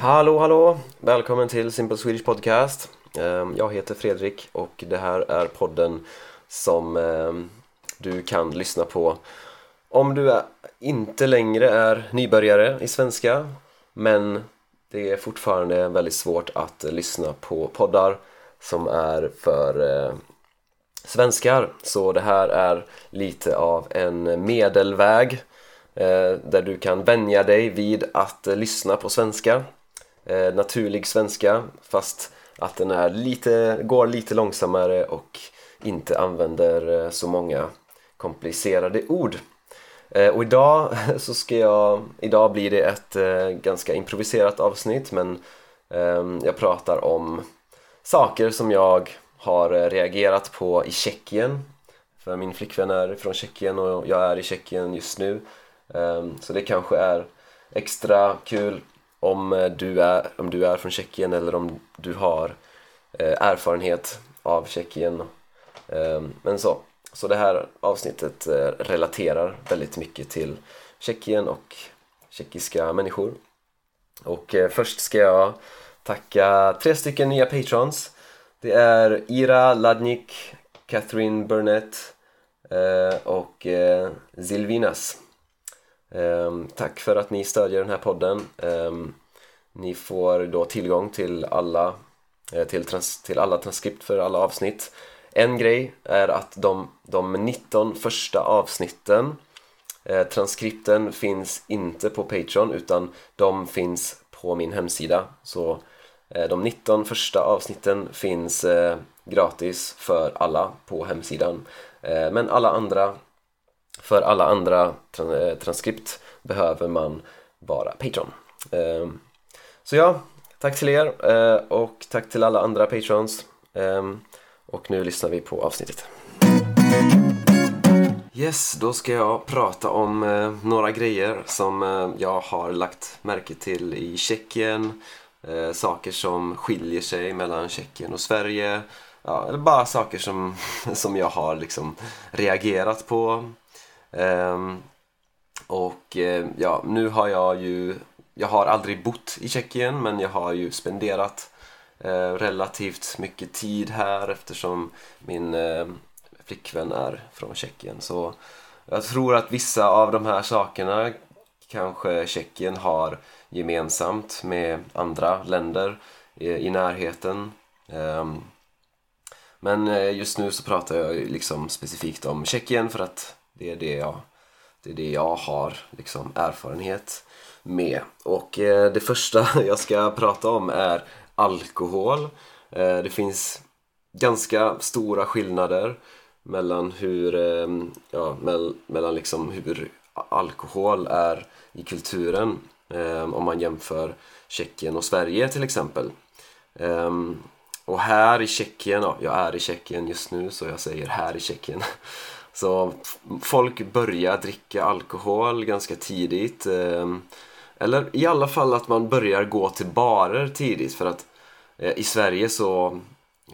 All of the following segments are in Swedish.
Hallå hallå! Välkommen till Simple Swedish Podcast. Ehm, jag heter Fredrik och det här är podden som ehm, du kan lyssna på om du inte längre är nybörjare i svenska men det är fortfarande väldigt svårt att lyssna på poddar som är för eh, svenskar så det här är lite av en medelväg eh, där du kan vänja dig vid att eh, lyssna på svenska eh, naturlig svenska fast att den är lite, går lite långsammare och inte använder eh, så många komplicerade ord. Eh, och idag så ska jag, idag blir det ett eh, ganska improviserat avsnitt men ehm, jag pratar om saker som jag har eh, reagerat på i Tjeckien. För min flickvän är från Tjeckien och jag är i Tjeckien just nu. Ehm, så det kanske är extra kul om eh, du är, om du är från Tjeckien eller om du har eh, erfarenhet av Tjeckien. Ehm, men så, så det här avsnittet eh, relaterar väldigt mycket till Tjeckien och tjeckiska människor. Och eh, först ska jag tacka tre stycken nya patrons. Det är Ira Ladnik, Catherine Burnett eh, och eh, Zilvinas. Ehm, tack för att ni stödjer den här podden. Ehm, ni får då tillgång till alla, eh, till, trans, till alla transkript för alla avsnitt. En grej är att de, de 19 första avsnitten eh, Transkripten finns inte på Patreon utan de finns på min hemsida. Så eh, de 19 första avsnitten finns gratis för alla på hemsidan. Men alla andra för alla andra eh, transkript behöver man vara Patreon. Ehm, så ja, tack till er eh, och tack till alla andra Patrons. Ehm, och nu lyssnar vi på avsnittet. Yes, då ska jag prata om eh, några grejer som eh, jag har lagt märke till i Tjeckien. Eh, saker som skiljer sig mellan Tjeckien och Sverige. Ja, eller bara saker som, som jag har liksom reagerat på. Ehm, och eh, ja, nu har jag ju, jag har aldrig bott i Tjeckien men jag har ju spenderat eh, relativt mycket tid här eftersom min eh, flickvän är från Tjeckien. Så jag tror att vissa av de här sakerna kanske Tjeckien har gemensamt med andra länder i, närheten. Ehm, men just nu så pratar jag ju liksom specifikt om Tjeckien för att det är det jag, det är det jag har liksom erfarenhet med. Och eh, det första jag ska prata om är alkohol. Eh, det finns ganska stora skillnader mellan hur, eh, ja, mell, mellan liksom hur alkohol är i kulturen eh, om man jämför Tjeckien och Sverige till exempel. Ehm, och här i Tjeckien, ja, jag är i Tjeckien just nu så jag säger här i Tjeckien. Så folk börjar dricka alkohol ganska tidigt. Ehm, eller i alla fall att man börjar gå till barer tidigt för att eh, i Sverige så,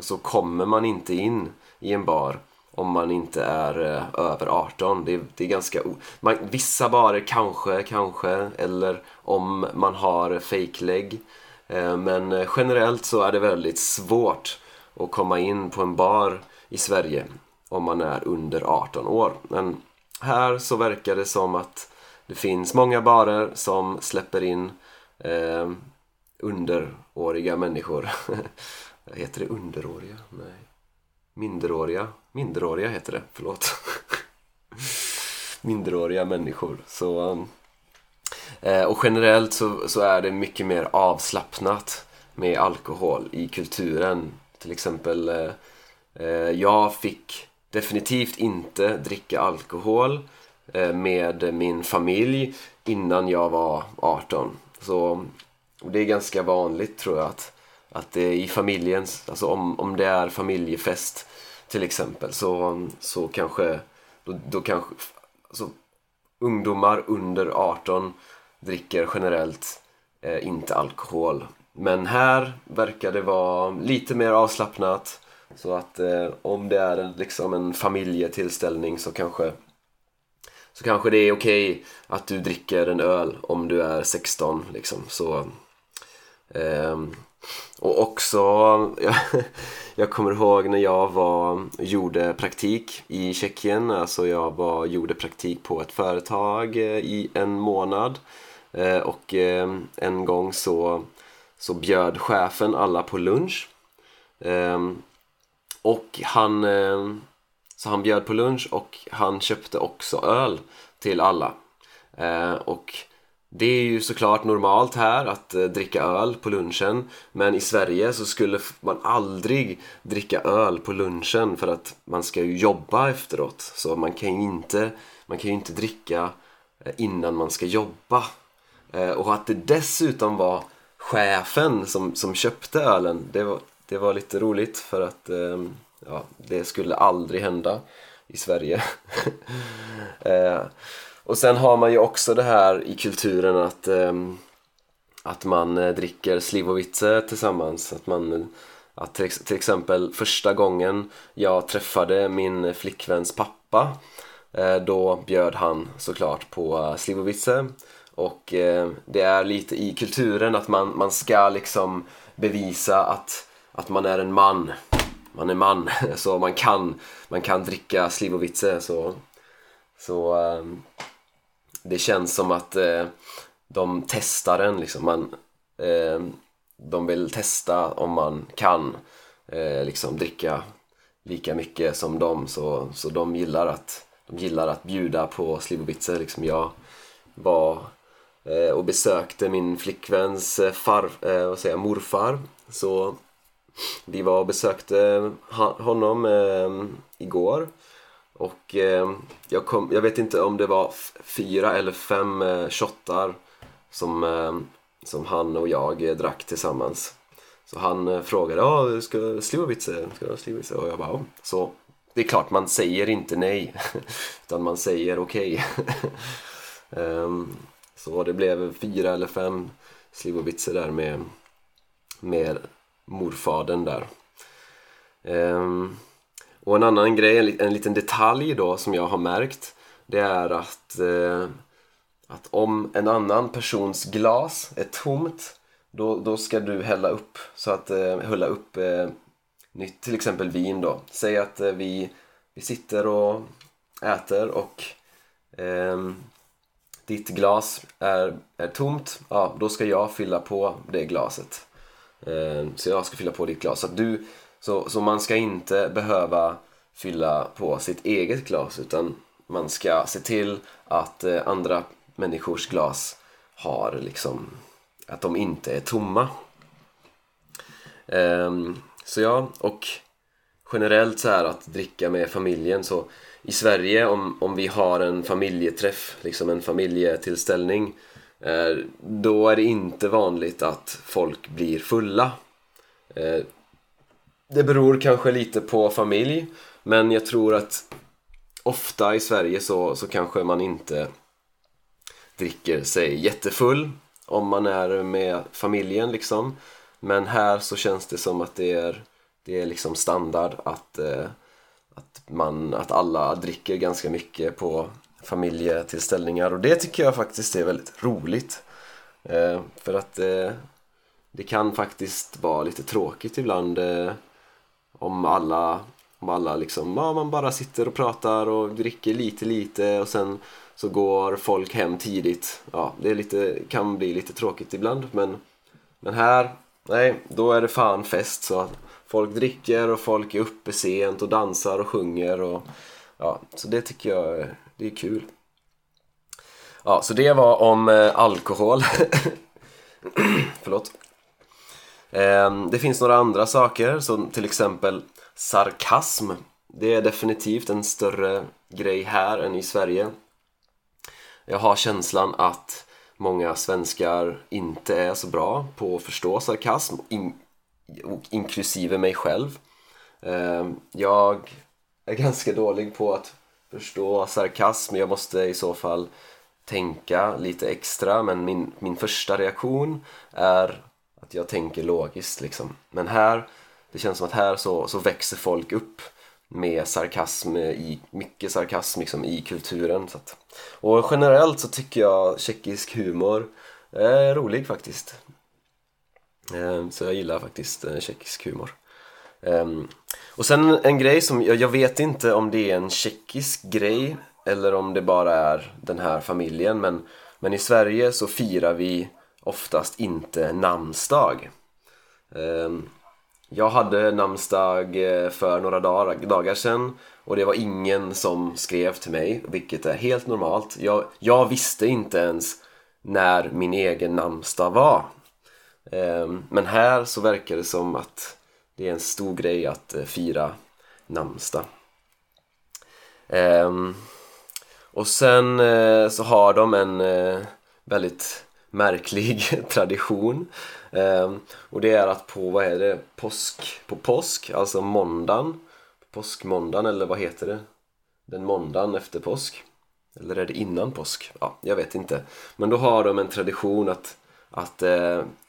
så kommer man inte in i en bar om man inte är eh, över 18. Det är, det är ganska... Man, vissa barer kanske, kanske, eller om man har fejklägg. Eh, men generellt så är det väldigt svårt att komma in på en bar i Sverige om man är under 18 år. Men här så verkar det som att det finns många barer som släpper in eh, underåriga människor. heter det underåriga? Nej. Minderåriga? Minderåriga heter det, förlåt. Minderåriga människor. Så, um, eh, och generellt så, så är det mycket mer avslappnat med alkohol i kulturen. Till exempel, eh, eh jag fick definitivt inte dricka alkohol eh, med min familj innan jag var 18. Så det är ganska vanligt tror jag att, att det i familjens, alltså om, om det är familjefest till exempel så, så kanske, då, då kanske, alltså, ungdomar under 18 dricker generellt eh, inte alkohol. Men här verkar det vara lite mer avslappnat så att eh, om det är en, liksom en familjetillställning så kanske så kanske det är okej att du dricker en öl om du är 16 liksom. Så, eh, och också, jag, jag kommer ihåg när jag var, gjorde praktik i Tjeckien, alltså jag var, gjorde praktik på ett företag eh, i en månad. Eh, och eh, en gång så, så bjöd chefen alla på lunch. Ehm, och han, eh, så han bjöd på lunch och han köpte också öl till alla. Eh, och det är ju såklart normalt här att eh, dricka öl på lunchen men i Sverige så skulle man aldrig dricka öl på lunchen för att man ska ju jobba efteråt. Så man kan ju inte, man kan ju inte dricka innan man ska jobba. Och att det dessutom var chefen som, som köpte ölen det var, det var lite roligt för att ehm, ja, det skulle aldrig hända i Sverige eh, Och sen har man ju också det här i kulturen att, eh, att man eh, dricker slivovitze tillsammans. Att man, att till, till, exempel första gången jag träffade min flickväns pappa eh, då bjöd han såklart på eh, slivovitze. Och det är lite i kulturen att man, man ska liksom bevisa att, att man är en man. Man är man, så man kan, man kan dricka slivovitze. Så, så ehm, det känns som att eh, de testar en liksom. Man, ehm, de vill testa om man kan eh, liksom dricka lika mycket som dem så, så de gillar att de gillar att bjuda på slivovice liksom. Jag var eh, och besökte min flickväns far, vad säger jag, morfar så vi var och besökte honom ehm, igår och eh, jag, kom, jag vet inte om det var fyra eller fem eh, shottar som, eh, som han och jag eh, drack tillsammans. Så han eh, frågade ja, ska du Slivovitze? Eh, ska? Och jag bara, oh. så det är klart man säger inte nej utan man säger okej. Okay. um, ehm, så det blev fyra eller fem slivovice där med, med morfadern där. Ehm, och en annan grej, en, en liten detalj då som jag har märkt det är att, eh, att om en annan persons glas är tomt då, då ska du hälla upp så att eh, hälla upp eh, nytt, till exempel vin då. Säg att eh, vi, vi sitter och äter och eh, ditt glas är, är tomt, ja då ska jag fylla på det glaset. Ehm, så jag ska fylla på ditt glas. Så att du så, så man ska inte behöva fylla på sitt eget glas utan man ska se till att eh, andra människors glas har liksom att de inte är tomma. Um, så ja, och generellt så här att dricka med familjen så i Sverige om, om vi har en familjeträff, liksom en familjetillställning Eh, då är det inte vanligt att folk blir fulla. Eh, det beror kanske lite på familj men jag tror att ofta i Sverige så, så kanske man inte dricker sig jättefull om man är med familjen liksom men här så känns det som att det är, det är liksom standard att, eh, att, man, att alla dricker ganska mycket på familjetillställningar. Och det tycker jag faktiskt är väldigt roligt. Eh, för att eh, det kan faktiskt vara lite tråkigt ibland eh, om alla, om alla liksom, ja, man bara sitter och pratar och dricker lite lite och sen så går folk hem tidigt. Ja, det är lite, kan bli lite tråkigt ibland men, men här, nej, då är det fan fest. Så folk dricker och folk är uppe sent och dansar och sjunger och ja, så det tycker jag det är kul. Ja, så det var om eh, alkohol. Förlåt. Ehm, det finns några andra saker som till exempel sarkasm. Det är definitivt en större grej här än i Sverige. Jag har känslan att många svenskar inte är så bra på att förstå sarkasm, in, inklusive mig själv. Ehm, jag är ganska dålig på att förstå sarkasm, jag måste i så fall tänka lite extra men min, min första reaktion är att jag tänker logiskt liksom. Men här, det känns som att här så, så växer folk upp med sarkasm, i, mycket sarkasm liksom, i kulturen. Så att, och generellt så tycker jag tjeckisk humor är rolig faktiskt. Eh, så jag gillar faktiskt eh, tjeckisk humor. Um, och sen en grej som, jag, jag, vet inte om det är en tjeckisk grej eller om det bara är den här familjen men, men i Sverige så firar vi oftast inte namnsdag. Um, jag hade namnsdag eh, för några dagar, dagar sedan och det var ingen som skrev till mig, vilket är helt normalt. Jag, jag visste inte ens när min egen namnsdag var. Um, men här så verkar det som att det är en stor grej att eh, fira namnsdag. Um, och sen eh, så har de en eh, väldigt märklig tradition um, och det är att på, vad är det, påsk, på påsk, alltså måndagen påskmåndagen eller vad heter det? Den måndagen efter påsk eller är det innan påsk? Ja, jag vet inte men då har de en tradition att, att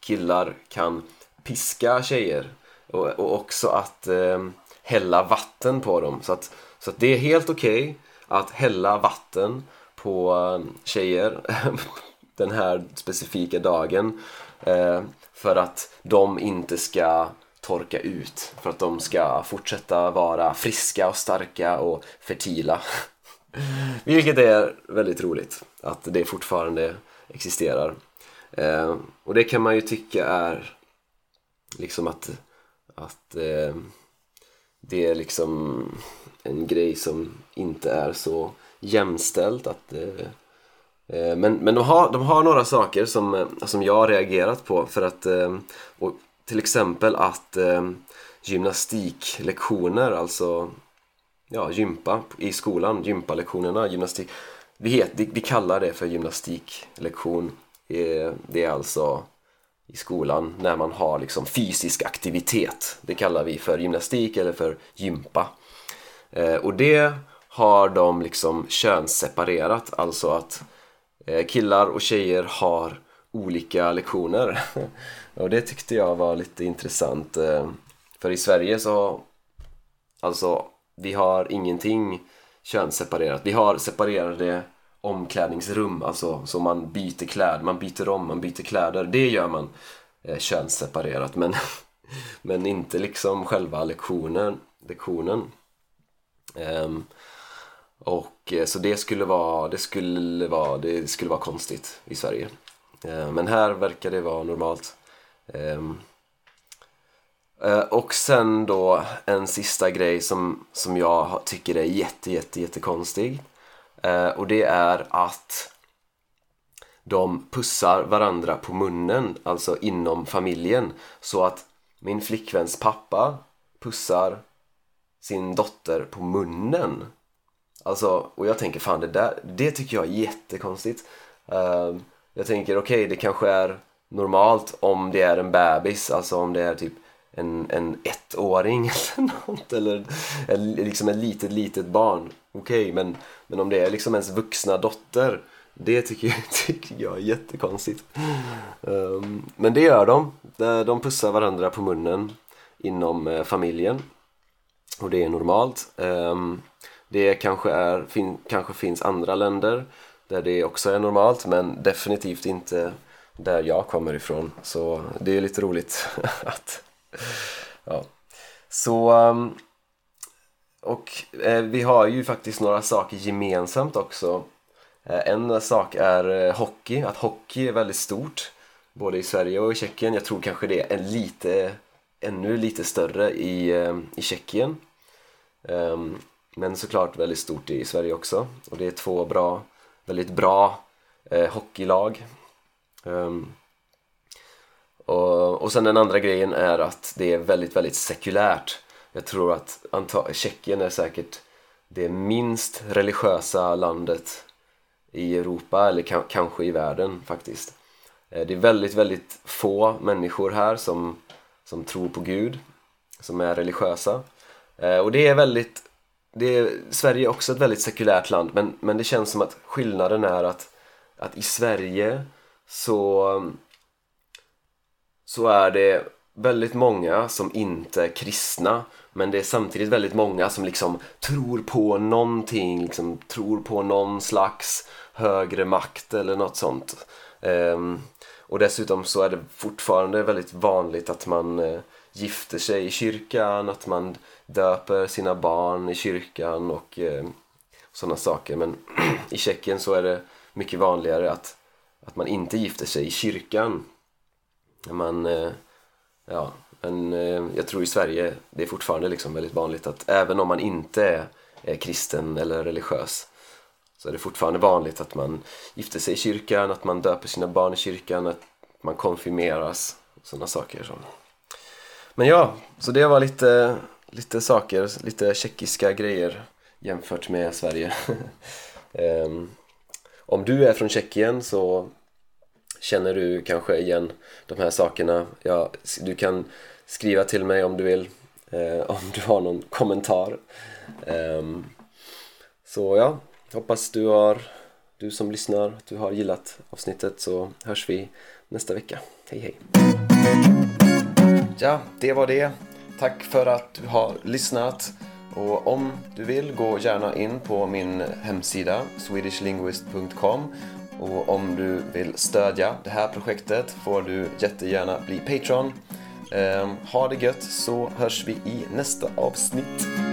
killar kan piska tjejer och, och också att eh, hälla vatten på dem. Så att, så att det är helt okej okay att hälla vatten på ehm, tjejer den här specifika dagen eh, för att de inte ska torka ut för att de ska fortsätta vara friska och starka och fertila. Vilket är väldigt roligt att det fortfarande existerar. Eh, och det kan man ju tycka är liksom att att eh, det är liksom en grej som inte är så jämställt att eh, eh men, men de har, de har några saker som, eh, som jag har reagerat på för att eh, och till exempel att eh, gymnastiklektioner, alltså ja, gympa i skolan, gympalektionerna, gymnastik vi, het, vi kallar det för gymnastiklektion. Det är alltså i skolan när man har liksom fysisk aktivitet. Det kallar vi för gymnastik eller för gympa. Eh, och det har de liksom könsseparerat, alltså att eh, killar och tjejer har olika lektioner. och det tyckte jag var lite intressant. Eh, för i Sverige så, alltså, vi har ingenting könsseparerat. Vi har separerade omklädningsrum, alltså så man byter kläder, man byter om, man byter kläder. Det gör man eh, könsseparerat men, men inte liksom själva lektionen. lektionen. Um, och eh, så det skulle vara, det skulle vara, det skulle vara konstigt i Sverige. Uh, men här verkar det vara normalt. Um, uh, och sen då en sista grej som, som jag tycker är jätte, jätte, jätte Eh, och det är att de pussar varandra på munnen, alltså inom familjen. Så att min flickväns pappa pussar sin dotter på munnen. Alltså, och jag tänker fan det där, det tycker jag är jättekonstigt. Eh, jag tänker okej, okay, det kanske är normalt om det är en bebis, alltså om det är typ en, en ettåring eller något eller, eller liksom ett litet, litet barn. Okej, okay, men, men om det är liksom ens vuxna dotter det tycker jag, tycker jag är jättekonstigt. Um, men det gör de. De pussar varandra på munnen inom eh, familjen. Och det är normalt. Um, det kanske, är, fin, kanske finns andra länder där det också är normalt men definitivt inte där jag kommer ifrån. Så det är lite roligt att ja. Så ehm, och eh, vi har ju faktiskt några saker gemensamt också. Eh, en sak är eh, hockey, att hockey är väldigt stort både i Sverige och i Tjeckien. Jag tror kanske det är en lite, ännu lite större i, i Tjeckien. Ehm, men såklart väldigt stort i Sverige också. Och det är två bra, väldigt bra hockeylag. Um, och, och sen den andra grejen är att det är väldigt, väldigt sekulärt. Jag tror att Tjeckien är säkert det minst religiösa landet i Europa eller kanske i världen faktiskt. Eh, det är väldigt, väldigt få människor här som, som tror på Gud, som är religiösa. Eh, och det är väldigt, det är, Sverige är också ett väldigt sekulärt land men, men det känns som att skillnaden är att, att i Sverige så, så är det väldigt många som inte är kristna men det är samtidigt väldigt många som liksom tror på någonting, liksom tror på någon slags högre makt eller något sånt. Um, och dessutom så är det fortfarande väldigt vanligt att man uh, gifter sig i kyrkan, att man döper sina barn i kyrkan och eh, uh, sådana saker. Men i Tjeckien så är det mycket vanligare att, att man inte gifter sig i kyrkan. Men, eh, ja, men eh, jag tror i Sverige det är fortfarande liksom väldigt vanligt att även om man inte är, är kristen eller religiös så är det fortfarande vanligt att man gifter sig i kyrkan, att man döper sina barn i kyrkan, att man konfirmeras och sådana saker. Som. Men ja, så det var lite, lite saker, lite tjeckiska grejer jämfört med Sverige. um, om du är från Tjeckien så känner du kanske igen de här sakerna. Ja, du kan skriva till mig om du vill, eh, om du har någon kommentar. Um, så ja, hoppas du har, du som lyssnar, att du har gillat avsnittet så hörs vi nästa vecka. Hej hej! Ja, det var det. Tack för att du har lyssnat. Och om du vill, gå gärna in på min hemsida swedishlinguist.com och om du vill stödja det här projektet får du jättegärna bli Patreon. Ehm, ha det gött så hörs vi i nästa avsnitt.